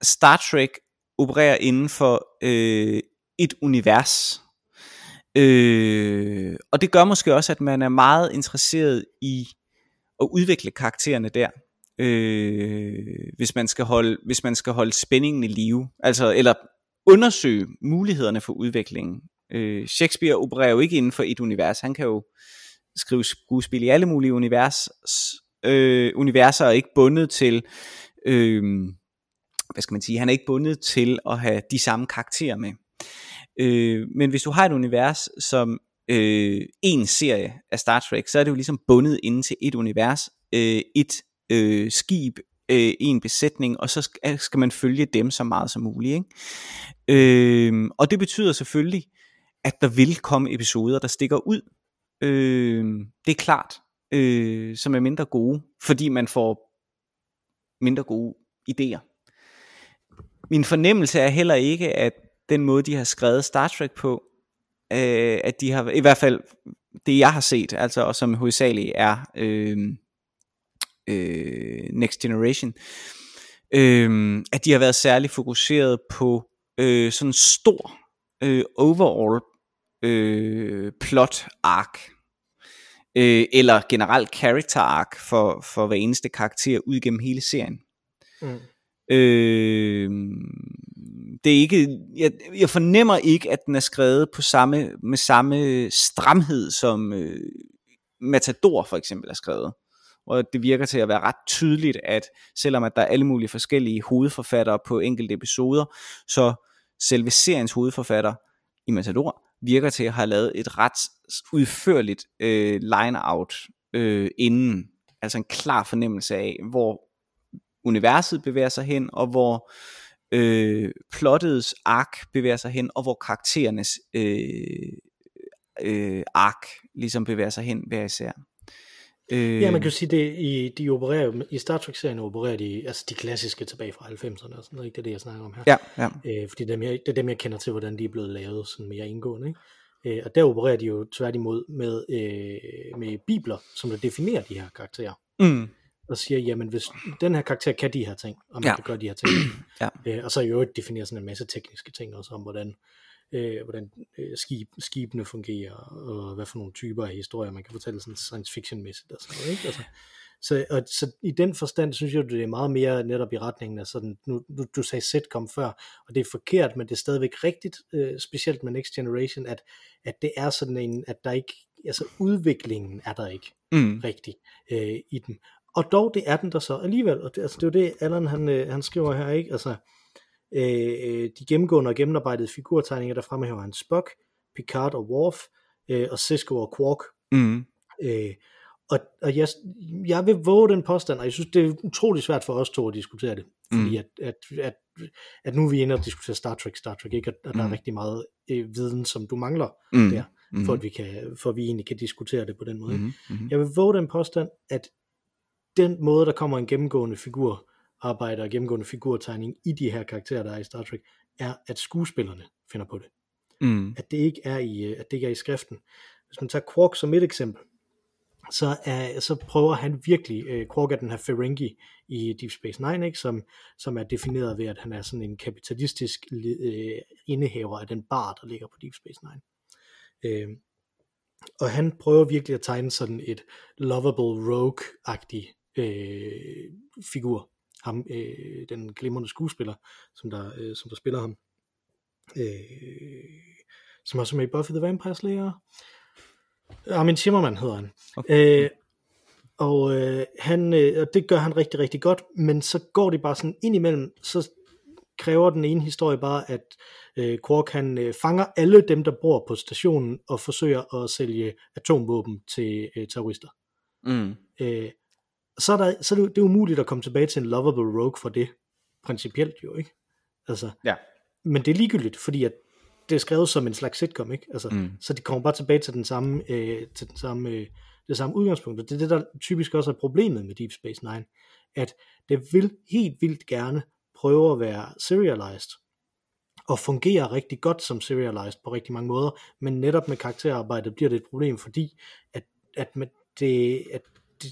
Star Trek opererer inden for øh, et univers. Øh, og det gør måske også, at man er meget interesseret i at udvikle karaktererne der øh, hvis man skal holde hvis man skal holde spændingen i live, altså eller undersøge mulighederne for udviklingen. Øh, Shakespeare opererer jo ikke inden for et univers. Han kan jo skrive skuespil i alle mulige univers, øh, universer og ikke bundet til øh, hvad skal man sige, han er ikke bundet til at have de samme karakterer med. Øh, men hvis du har et univers som øh, en serie af Star Trek, så er det jo ligesom bundet inden til et univers, øh, et øh, skib, øh, en besætning, og så øh, skal, man følge dem så meget som muligt. Ikke? Øh, og det betyder selvfølgelig, at der vil komme episoder, der stikker ud. Øh, det er klart, øh, som er mindre gode, fordi man får mindre gode idéer. Min fornemmelse er heller ikke, at den måde, de har skrevet Star Trek på, øh, at de har, i hvert fald det jeg har set, altså og som hovedsageligt er øh, øh, Next Generation, øh, at de har været særlig fokuseret på øh, sådan en stor øh, overall øh, plot arc, øh, eller generelt character arc for, for hver eneste karakter ud gennem hele serien. Mm. Øh, det er ikke, jeg, jeg fornemmer ikke, at den er skrevet på samme, med samme stramhed, som øh, Matador for eksempel er skrevet. Og det virker til at være ret tydeligt, at selvom at der er alle mulige forskellige hovedforfattere på enkelte episoder, så selve seriens hovedforfatter i Matador virker til at have lavet et ret udførligt øh, line-out øh, inden. Altså en klar fornemmelse af, hvor universet bevæger sig hen, og hvor øh, plottets ark bevæger sig hen, og hvor karakterernes øh, øh, ark ligesom bevæger sig hen hver især. Øh, Ja, man kan jo sige, det, i, de opererer jo, i Star Trek-serien opererer de, altså de klassiske tilbage fra 90'erne og sådan noget, ikke? det er det, jeg snakker om her. Ja, ja. Øh, fordi dem, jeg, det er dem, jeg kender til, hvordan de er blevet lavet sådan mere indgående. Ikke? Øh, og der opererer de jo tværtimod med, øh, med bibler, som der definerer de her karakterer. Mm. Og siger, jamen hvis den her karakter kan de her ting, og man Ja. kan gøre de her ting. Ja. øh, og så i øvrigt definerer sådan en masse tekniske ting også om, hvordan, øh, hvordan øh, skib, skibene fungerer, og hvad for nogle typer af historier, man kan fortælle sådan science fiction-mæssigt og sådan noget. Ikke? Altså, så, og, så i den forstand synes jeg, det er meget mere netop i retningen af sådan, nu, nu du sagde sitcom før, og det er forkert, men det er stadigvæk rigtigt, øh, specielt med Next Generation, at, at det er sådan en, at der ikke, altså udviklingen er der ikke Mm. rigtig øh, i dem. Og dog, det er den der så alligevel, og det, altså, det er jo det, Allan han, øh, han skriver her, ikke? Altså, øh, de gennemgående og gennemarbejdede figurtegninger, der fremhæver han Spock, Picard og Worf, øh, og Cisco og Quark, Mm. Øh, og og jeg, jeg vil våge den påstand, og jeg synes, det er utrolig svært for os to at diskutere det. Fordi Mm. at, at, at, at nu er vi inde og diskutere Star Trek, Star Trek, ikke? Og, og der Mm. er rigtig meget øh, viden, som du mangler Mm. der, Mm. for at, vi kan, for at vi egentlig kan diskutere det på den måde. Mm. Mm. Jeg vil våge den påstand, at den måde, der kommer en gennemgående figur arbejder og gennemgående figurtegning i de her karakterer, der er i Star Trek, er, at skuespillerne finder på det Mm. at det ikke er i, øh, at det ikke er i skriften. Hvis man tager Quark som et eksempel, så, er, så prøver han virkelig, øh, Quark er den her Ferengi i Deep Space Nine, ikke? Som, som er defineret ved, at han er sådan en kapitalistisk øh, indehaver af den bar, der ligger på Deep Space Nine. Øh, og han prøver virkelig at tegne sådan et lovable rogue-agtig øh, figur. Ham, øh, den glimrende skuespiller, som der, øh, som der spiller ham. Øh, som også er med i Buffy the Vampire Slayer. Armin Shimmerman hedder han. Okay. Øh, og, øh, han, øh, og det gør han rigtig, rigtig godt, men så går det bare sådan ind imellem, så kræver den ene historie bare, at øh, Quark han øh, fanger alle dem, der bor på stationen, og forsøger at sælge atomvåben til øh, terrorister. Mm. Øh, så er, der, så er det, det er umuligt at komme tilbage til en lovable rogue for det, principielt jo, ikke? Altså, Ja. men det er ligegyldigt, fordi at det er skrevet som en slags sitcom, ikke? Altså, Mm. Så de kommer bare tilbage til den samme, øh, til den samme, øh, det samme udgangspunkt. Og det er det, der typisk også er problemet med Deep Space Nine, at det vil helt vildt gerne prøve at være serialized, og fungerer rigtig godt som serialized på rigtig mange måder, men netop med karakterarbejdet bliver det et problem, fordi at, at, med det, at de,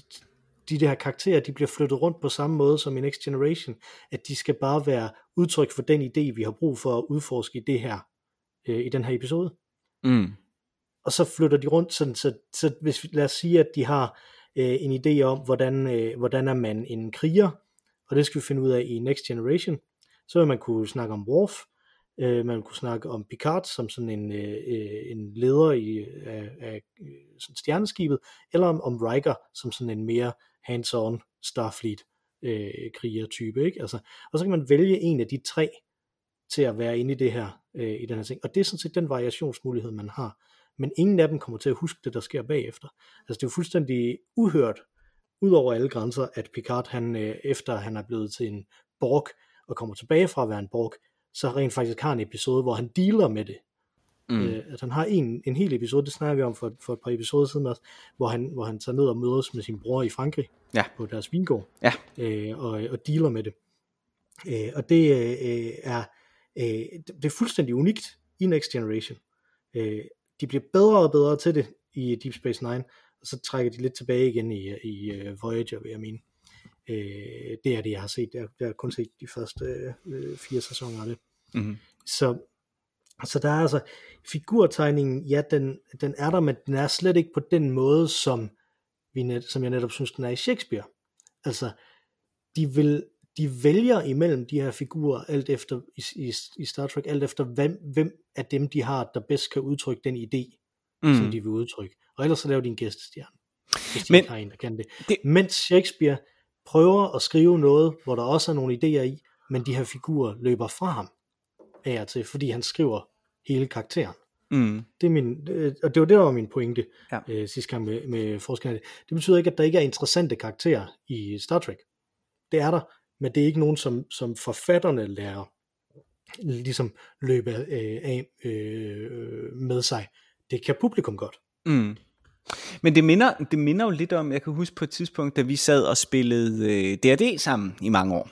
de der karakterer, de bliver flyttet rundt på samme måde som i Next Generation, at de skal bare være udtryk for den idé, vi har brug for at udforske i det her, øh, i den her episode Mm. og så flytter de rundt, sådan, så, så hvis vi, lad os sige, at de har øh, en idé om, hvordan, øh, hvordan er man en kriger, og det skal vi finde ud af i Next Generation, så vil man kunne snakke om Worf, øh, man kunne snakke om Picard som sådan en, øh, øh en leder i, af, af øh, sådan stjerneskibet, eller om, om Riker som sådan en mere hands-on Starfleet øh, kriger-type, ikke? Altså, og så kan man vælge en af de tre til at være inde i det her, øh, i den her ting. Og det er sådan set den variationsmulighed, man har. Men ingen af dem kommer til at huske det, der sker bagefter. Altså det er jo fuldstændig uhørt, ud over alle grænser, at Picard, han, øh, efter han er blevet til en Borg, og kommer tilbage fra at være en Borg, så rent faktisk har en episode, hvor han dealer med det. Mm. Øh, at han har en, en hel episode, det snakker vi om for, for et par episoder siden også, hvor han, hvor han tager ned og mødes med sin bror i Frankrig, Ja. på deres vingård, Ja. øh, og, og dealer med det. Øh, og det øh, er, øh, det er fuldstændig unikt i Next Generation. Øh, de bliver bedre og bedre til det i Deep Space Nine, og så trækker de lidt tilbage igen i, i uh, Voyager, vil jeg mene. Øh, det er det, jeg har set. Jeg, jeg har kun set de første øh, fire sæsoner af det. Mm. Så, så der er altså, figurtegningen, ja, den, den er der, men den er slet ikke på den måde, som, vi net, som jeg netop synes, den er i Shakespeare. Altså, de, vil, de vælger imellem de her figurer, alt efter i, i, i Star Trek, alt efter hvem, hvem af dem, de har, der bedst kan udtrykke den idé, mm. som de vil udtrykke. Og ellers så laver de en gæstestjerne, hvis de Men- ikke har en, der kan. Det- det. Mens Shakespeare prøver at skrive noget, hvor der også er nogle idéer i, men de her figurer løber fra ham af og til, fordi han skriver hele karakteren. Mm. Det er min, øh, og det var det, der var min pointe Ja. øh, sidste gang med, med forskerne. Det betyder ikke, at der ikke er interessante karakterer i Star Trek. Det er der, men det er ikke nogen, som, som forfatterne lærer ligesom løbe øh, af øh, med sig. Det kan publikum godt. Mm. Men det minder, det minder jo lidt om, jeg kan huske på et tidspunkt, da vi sad og spillede øh, D&D sammen i mange år,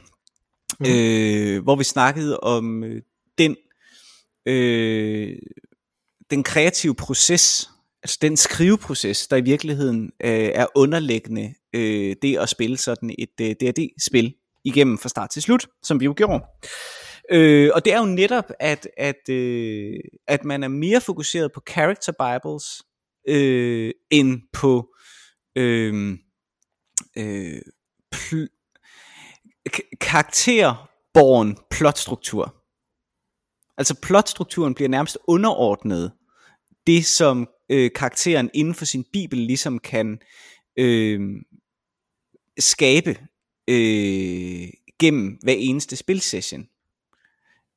mm. Øh, hvor vi snakkede om øh, den, øh, den kreative proces, altså den skriveproces, der i virkeligheden øh, er underliggende øh, det at spille sådan et øh, D&D-spil igennem fra start til slut, som vi jo gjorde. Øh, og det er jo netop, at, at, øh, at man er mere fokuseret på character bibles, øh, end på øh, øh, pl- karakterborgen plotstruktur. Altså plotstrukturen bliver nærmest underordnet det, som øh, karakteren inden for sin bibel ligesom kan øh, skabe øh, gennem hver eneste spilsession.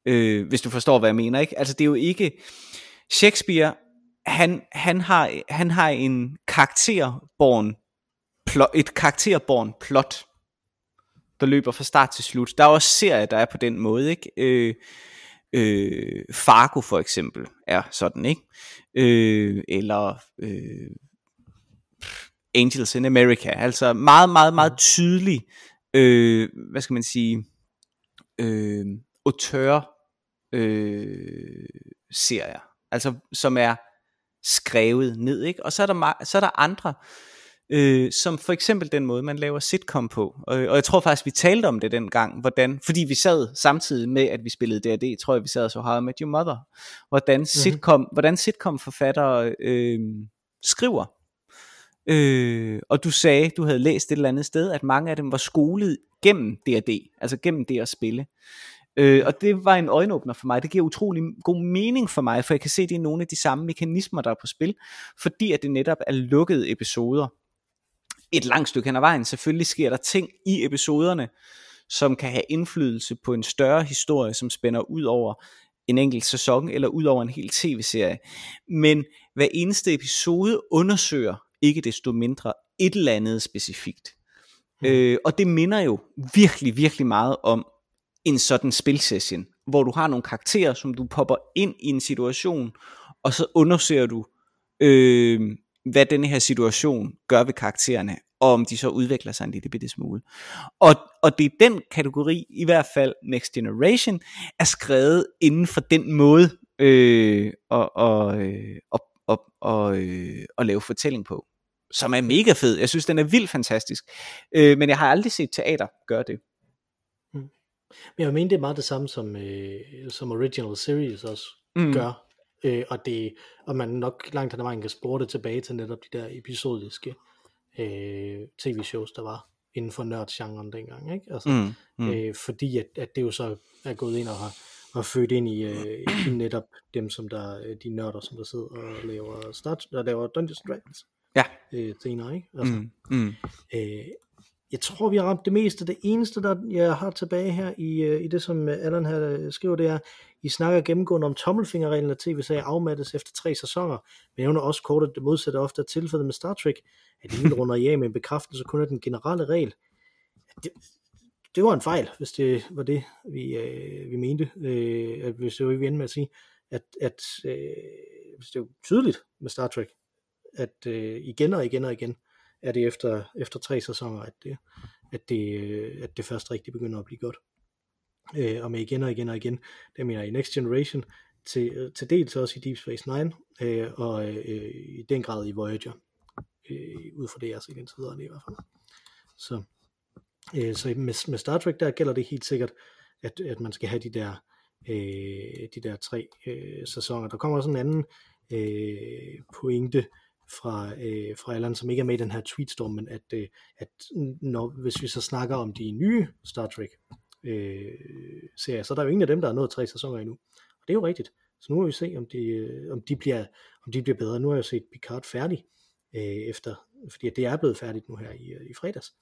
Øh, hvis du forstår, hvad jeg mener. ikke. Altså det er jo ikke... Shakespeare, han, han, har, han har en karakterborn plot, et karakterborn plot, der løber fra start til slut. Der er også serier, der er på den måde, ikke? Øh, øh, Fargo for eksempel er sådan, ikke? Øh, eller øh, Angels in America. Altså meget, meget, meget tydelig, øh, hvad skal man sige, øh, auteur øh, serier. Altså som er skrevet ned, ikke? Og så er der, så er der andre, øh, som for eksempel den måde, man laver sitcom på. Og, og jeg tror faktisk, vi talte om det dengang, hvordan, fordi vi sad samtidig med, at vi spillede D&D, tror jeg, vi sad så How I Met Your Mother, hvordan sitcom, mm-hmm. hvordan sitcom forfattere øh, skriver. Øh, og du sagde, du havde læst et eller andet sted, at mange af dem var skolet gennem D&D, altså gennem det at spille. Øh, og det var en øjenåbner for mig. Det giver utrolig god mening for mig, for jeg kan se, at det er nogle af de samme mekanismer, der er på spil, fordi at det netop er lukkede episoder et langt stykke hen ad vejen. Selvfølgelig sker der ting i episoderne, som kan have indflydelse på en større historie, som spænder ud over en enkelt sæson eller ud over en hel tv-serie. Men hver eneste episode undersøger ikke desto mindre et eller andet specifikt. Mm. Øh, og det minder jo virkelig, virkelig meget om en sådan spilsession, hvor du har nogle karakterer, som du popper ind i en situation, og så undersøger du, øh, hvad denne her situation gør ved karaktererne, og om de så udvikler sig en lille bitte smule. Og, og det er den kategori, i hvert fald Next Generation, er skrevet inden for den måde øh, og, og, øh, og, og, og, øh, at lave fortælling på, som er mega fed. Jeg synes, den er vildt fantastisk. Øh, men jeg har aldrig set teater gøre det. Men jeg mener, det er meget det samme, som, øh, som Original Series også mm. gør. Øh, og, det, og man nok langt hen ad vejen kan spore det tilbage til netop de der episodiske øh, tv-shows, der var inden for nørdsgenren dengang. Ikke? Altså, mm, mm. Øh, fordi at, at det jo så er gået ind og har, har født ind i, øh, i netop dem, som der øh, de nørder, som der sidder og laver, start, der laver Dungeons Dragons. Ja. Øh, senere, ikke? Altså, mm, mm. Øh, jeg tror, vi har ramt det meste. Det eneste, der jeg har tilbage her i, øh, i det, som øh, Allan her øh, skriver, det er, I snakker gennemgående om tommelfingerreglen, at tv-serier afmattes efter tre sæsoner, men nævner også kort, at det modsatte ofte er tilfældet med Star Trek, at ingen runder i af med en bekræftelse kun af den generelle regel. Det, det var en fejl, hvis det var det, vi, øh, vi mente, øh, at hvis det var, vi endte med at sige, at, at øh, hvis det er tydeligt med Star Trek, at øh, igen og igen og igen, er det efter, efter tre sæsoner, at det, at, det, at det først rigtig begynder at blive godt. Øh, og med igen og igen og igen, det mener jeg i Next Generation, til, til dels også i Deep Space Nine, øh, og øh, i den grad i Voyager, øh, ud fra det jeg har set indtil videre i hvert fald. Så, øh, så med, med Star Trek, der gælder det helt sikkert, at, at man skal have de der, øh, de der tre øh, sæsoner. Der kommer også en anden øh, pointe, fra, øh, fra Allan, som ikke er med i den her tweetstorm, men at, øh, at når, hvis vi så snakker om de nye Star Trek øh, serier, så er der jo ingen af dem, der har nået tre sæsoner endnu. Og det er jo rigtigt. Så nu må vi se, om de, øh, om de, bliver, om de bliver bedre. Nu har jeg set Picard færdig øh, efter, fordi det er blevet færdigt nu her i, øh, i fredags.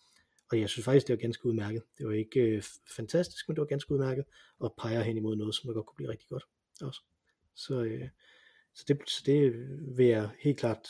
Og jeg synes faktisk, det var ganske udmærket. Det var ikke øh, fantastisk, men det var ganske udmærket, og peger hen imod noget, som der godt kunne blive rigtig godt også. Så, øh, så, det, så det vil jeg helt klart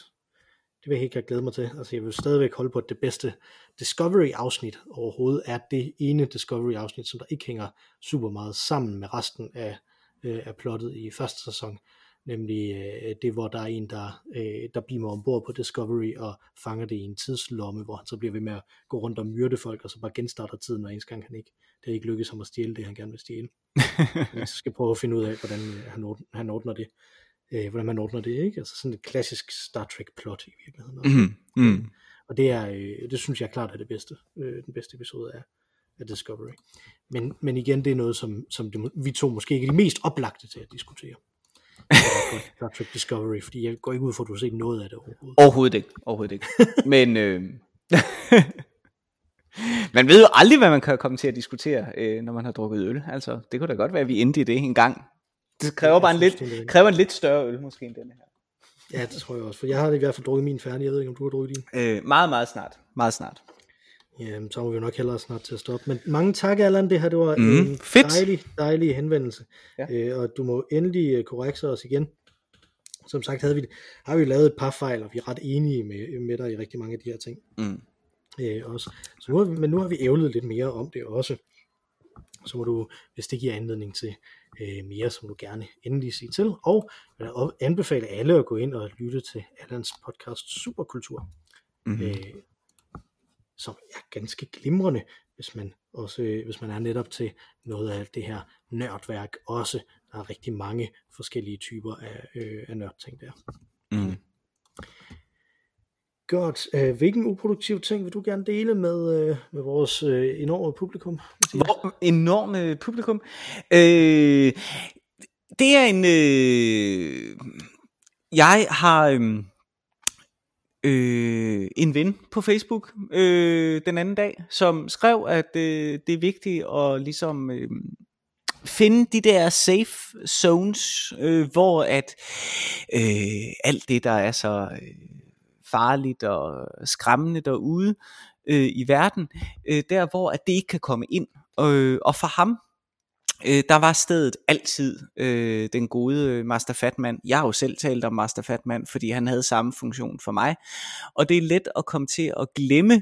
vil jeg helt klart glæde mig til. Altså jeg vil stadigvæk holde på, at det bedste Discovery-afsnit overhovedet er det ene Discovery-afsnit, som der ikke hænger super meget sammen med resten af, øh, af plottet i første sæson. Nemlig øh, det, hvor der er en, der, øh, der beamer ombord på Discovery og fanger det i en tidslomme, hvor han så bliver ved med at gå rundt og myrde folk, og så bare genstarter tiden, og ens gang han ikke, det ikke lykkes ham at stjæle det, han gerne vil stjæle. så skal prøve at finde ud af, hvordan øh, han, ordner, han ordner det. Øh, hvordan man ordner det, ikke? Altså sådan et klassisk Star Trek plot i virkeligheden. Også. Mm, mm. Og det er, øh, det synes jeg klart er det bedste, øh, den bedste episode af, af Discovery. Men, men igen, det er noget, som, som det, vi to måske ikke er de mest oplagte til at diskutere. Star Trek Discovery, fordi jeg går ikke ud for, at du har set noget af det overhovedet. Overhovedet ikke, overhovedet ikke. Men øh, man ved jo aldrig, hvad man kan komme til at diskutere, øh, når man har drukket øl. Altså, det kunne da godt være, at vi endte i det en gang. Det kræver bare en lidt, kræver en lidt større øl, måske end den her. Ja, det tror jeg også, for jeg har i hvert fald drukket min færdig. Jeg ved ikke, om du har drukket din. Øh, meget, meget snart. Meget snart. Jamen, så må vi jo nok hellere snart til at stoppe. Men mange tak, Allan. Det her det var Mhm, en fedt. dejlig, dejlig henvendelse. Ja. Øh, og du må endelig øh, korrekse os igen. Som sagt havde vi, har vi lavet et par fejl, og vi er ret enige med, med dig i rigtig mange af de her ting. Mm. Øh, også. Så nu har vi, men nu har vi ævlet lidt mere om det også. Så må du, hvis det giver anledning til øh, mere, så må du gerne endelig sige til. Og jeg vil anbefale alle at gå ind og lytte til Allans podcast Superkultur. Mm. øh, som er ganske glimrende, hvis man også øh, hvis man er netop til noget af det her nørdværk også. Der er rigtig mange forskellige typer af, øh, af nørdting der. Mm. Godt. Øh, hvilken uproduktiv ting vil du gerne dele med, øh, med vores øh, enorme publikum? Hvor enorme publikum. Øh, det er en... Øh, jeg har øh, øh, en ven på Facebook øh, den anden dag, som skrev, at øh, det er vigtigt at ligesom... Øh, finde de der safe zones, øh, hvor at øh, alt det, der er så øh, farligt og skræmmende derude øh, i verden, øh, der hvor at det ikke kan komme ind. Øh, og for ham, øh, der var stedet altid øh, den gode Master Fatman. Jeg har jo selv talt om Master Fatman, fordi han havde samme funktion for mig. Og det er let at komme til at glemme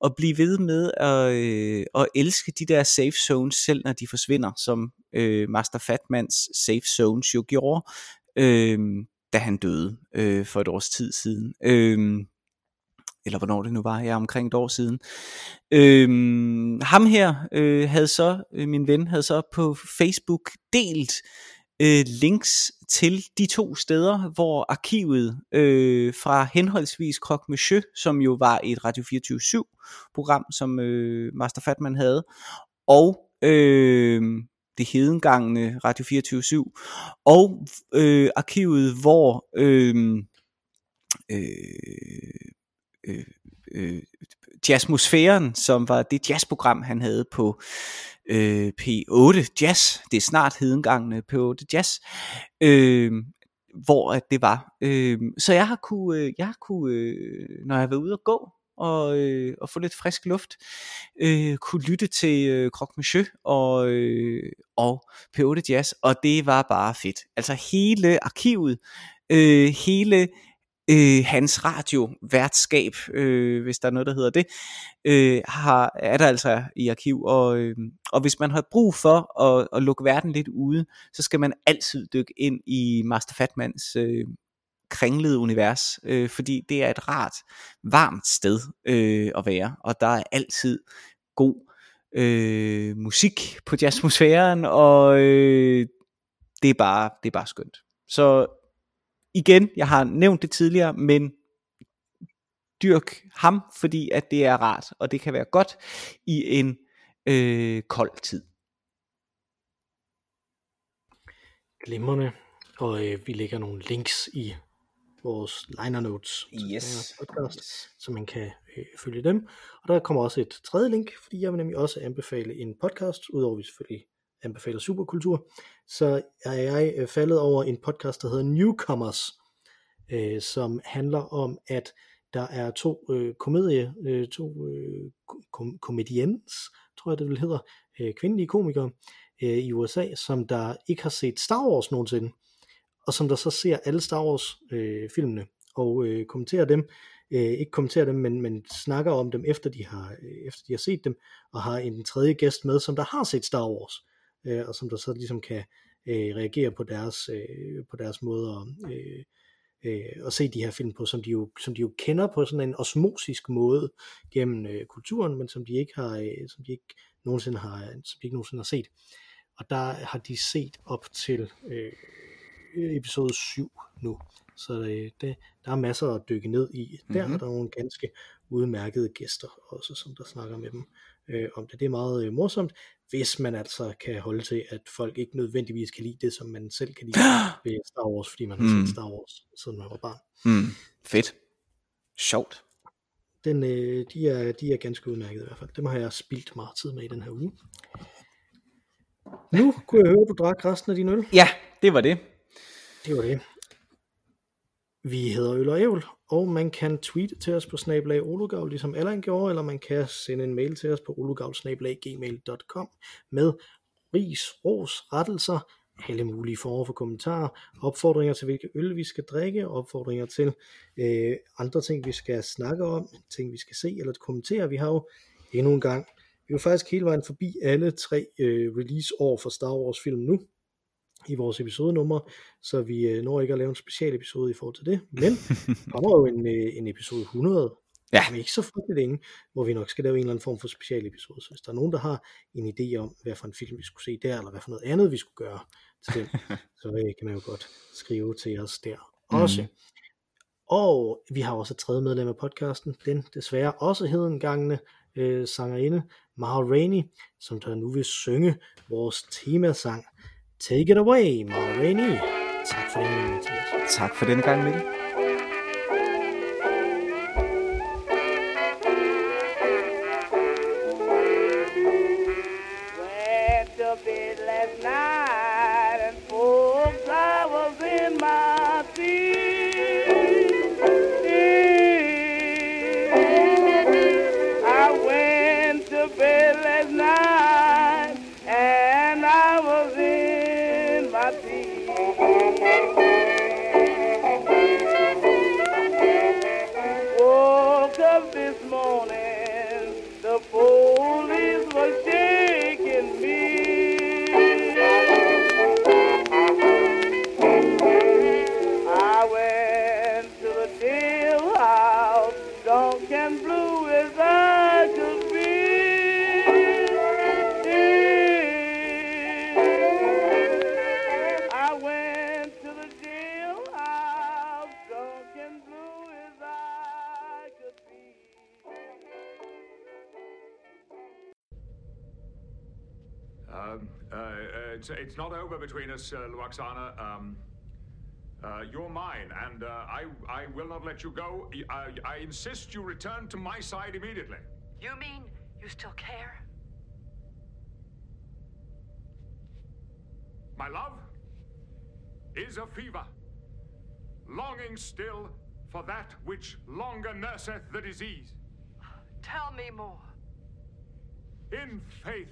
og blive ved med at, øh, at elske de der safe zones, selv når de forsvinder, som øh, Master Fatmans safe zones jo gjorde, øh, da han døde øh, for et års tid siden. Øh, eller hvornår det nu var, ja, omkring et år siden. Øhm, ham her øh, havde så, øh, min ven havde så på Facebook delt øh, links til de to steder, hvor arkivet øh, fra henholdsvis Croque Monsieur, som jo var et Radio 24-7 program, som øh, Master Fatman havde, og øh, det hedengangne Radio 24-7, og øh, arkivet, hvor øh, øh, øh, øh, Jazzmosfæren, som var det jazzprogram, han havde på øh, P8 Jazz, det er snart hedengangne P8 Jazz, øh, hvor at det var. Øh, så jeg har kunne, øh, jeg har kunne øh, når jeg har været ude at gå, og, øh, og få lidt frisk luft, øh, kunne lytte til øh, Croque Monsieur og, øh, og P8 Jazz, og det var bare fedt. Altså hele arkivet, øh, hele øh, hans radio-værtskab, øh, hvis der er noget, der hedder det, øh, har, er der altså i arkiv. Og, øh, og hvis man har brug for at, at lukke verden lidt ude, så skal man altid dykke ind i Master Fatmans øh, kringlede univers, øh, fordi det er et rart, varmt sted øh, at være, og der er altid god øh, musik på jazzmosfæren, og øh, det, er bare, det er bare skønt. Så igen, jeg har nævnt det tidligere, men dyrk ham, fordi at det er rart, og det kan være godt i en øh, kold tid. Glimrende. Og øh, vi lægger nogle links i vores liner notes Yes. podcast, så man kan øh, følge dem. Og der kommer også et tredje link, fordi jeg vil nemlig også anbefale en podcast, udover at vi selvfølgelig anbefaler superkultur, så er jeg øh, faldet over en podcast, der hedder Newcomers, øh, som handler om, at der er to øh, komedie, øh, to øh, kom- comedians, tror jeg det vil hedder, øh, kvindelige komikere øh, i USA, som der ikke har set Star Wars nogensinde, og som der så ser alle Star Wars øh, filmene og øh, kommenterer dem, øh, ikke kommenterer dem, men, men snakker om dem efter de har øh, efter de har set dem, og har en tredje gæst med, som der har set Star Wars, øh, og som der så ligesom kan øh, reagere på deres øh, på deres måde at, øh, øh, at se de her film på, som de jo som de jo kender på sådan en osmosisk måde gennem øh, kulturen, men som de ikke har øh, som de ikke nogensinde har som de ikke nogensinde har set. Og der har de set op til øh, episode 7 nu. Så øh, det, der er masser at dykke ned i. Der Mhm. er der nogle ganske udmærkede gæster også, som der snakker med dem øh, om det. Det er meget øh, morsomt, hvis man altså kan holde til, at folk ikke nødvendigvis kan lide det, som man selv kan lide ved Star Wars, fordi man har Mm. set Star Wars, siden man var barn. Mm, fedt. Sjovt. Den, øh, de, er, de er ganske udmærket i hvert fald. Dem har jeg spildt meget tid med i den her uge. Nu kunne jeg høre, at du drak resten af din øl. Ja, det var det. Det var det. Vi hedder Øl og Ævl, og man kan tweete til os på snablag olugavl, ligesom Allan gjorde, eller man kan sende en mail til os på olugavl.gmail.com med ris, ros, rettelser, alle mulige former for kommentarer, opfordringer til, hvilke øl vi skal drikke, opfordringer til øh, andre ting, vi skal snakke om, ting, vi skal se eller kommentere. Vi har jo endnu en gang, vi er jo faktisk hele vejen forbi alle tre øh, release-år for Star Wars-film nu, i vores episodenummer, så vi øh, når ikke at lave en special episode i forhold til det, men der kommer jo en, øh, en episode 100, Ja. om ikke så frygtelig længe, hvor vi nok skal lave en eller anden form for special episode, så hvis der er nogen, der har en idé om, hvad for en film vi skulle se der, eller hvad for noget andet vi skulle gøre til den, så øh, kan man jo godt skrive til os der også. Mhm. Og vi har også et tredje medlem af podcasten, den desværre også hedengangende øh, sangerinde, Mara Rainey, som der nu vil synge vores temasang. Take it away, Mara e. Tak for det, Mathias. Tak for denne gang, Mikkel. It's, it's not over between us, uh, Luoxana. Um, uh, you're mine, and uh, I, I will not let you go. I, I insist you return to my side immediately. You mean you still care? My love is a fever, longing still for that which longer nurseth the disease. Tell me more. In faith,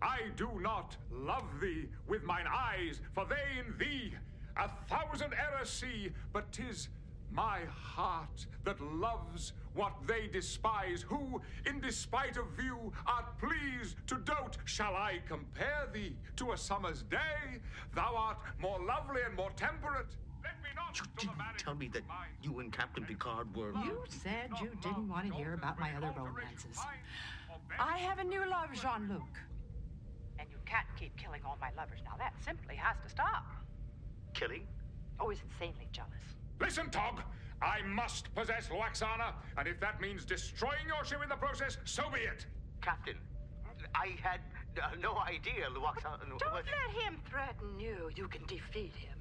I do not love thee with mine eyes, for they in thee a thousand errors see, but 'tis my heart that loves what they despise, who, in despite of view, art pleased to dote. Shall I compare thee to a summer's day? Thou art more lovely and more temperate. Let me not You didn't tell me that mine. you and Captain Picard were. You said you didn't want to hear about my other romances. I have a new love, Jean Luc. And you can't keep killing all my lovers now. That simply has to stop. Killing? Always insanely jealous. Listen, Tog. I must possess Luoxana, and if that means destroying your ship in the process, so be it. Captain, I had uh, no idea Luoxana. Don't let him threaten you. You can defeat him.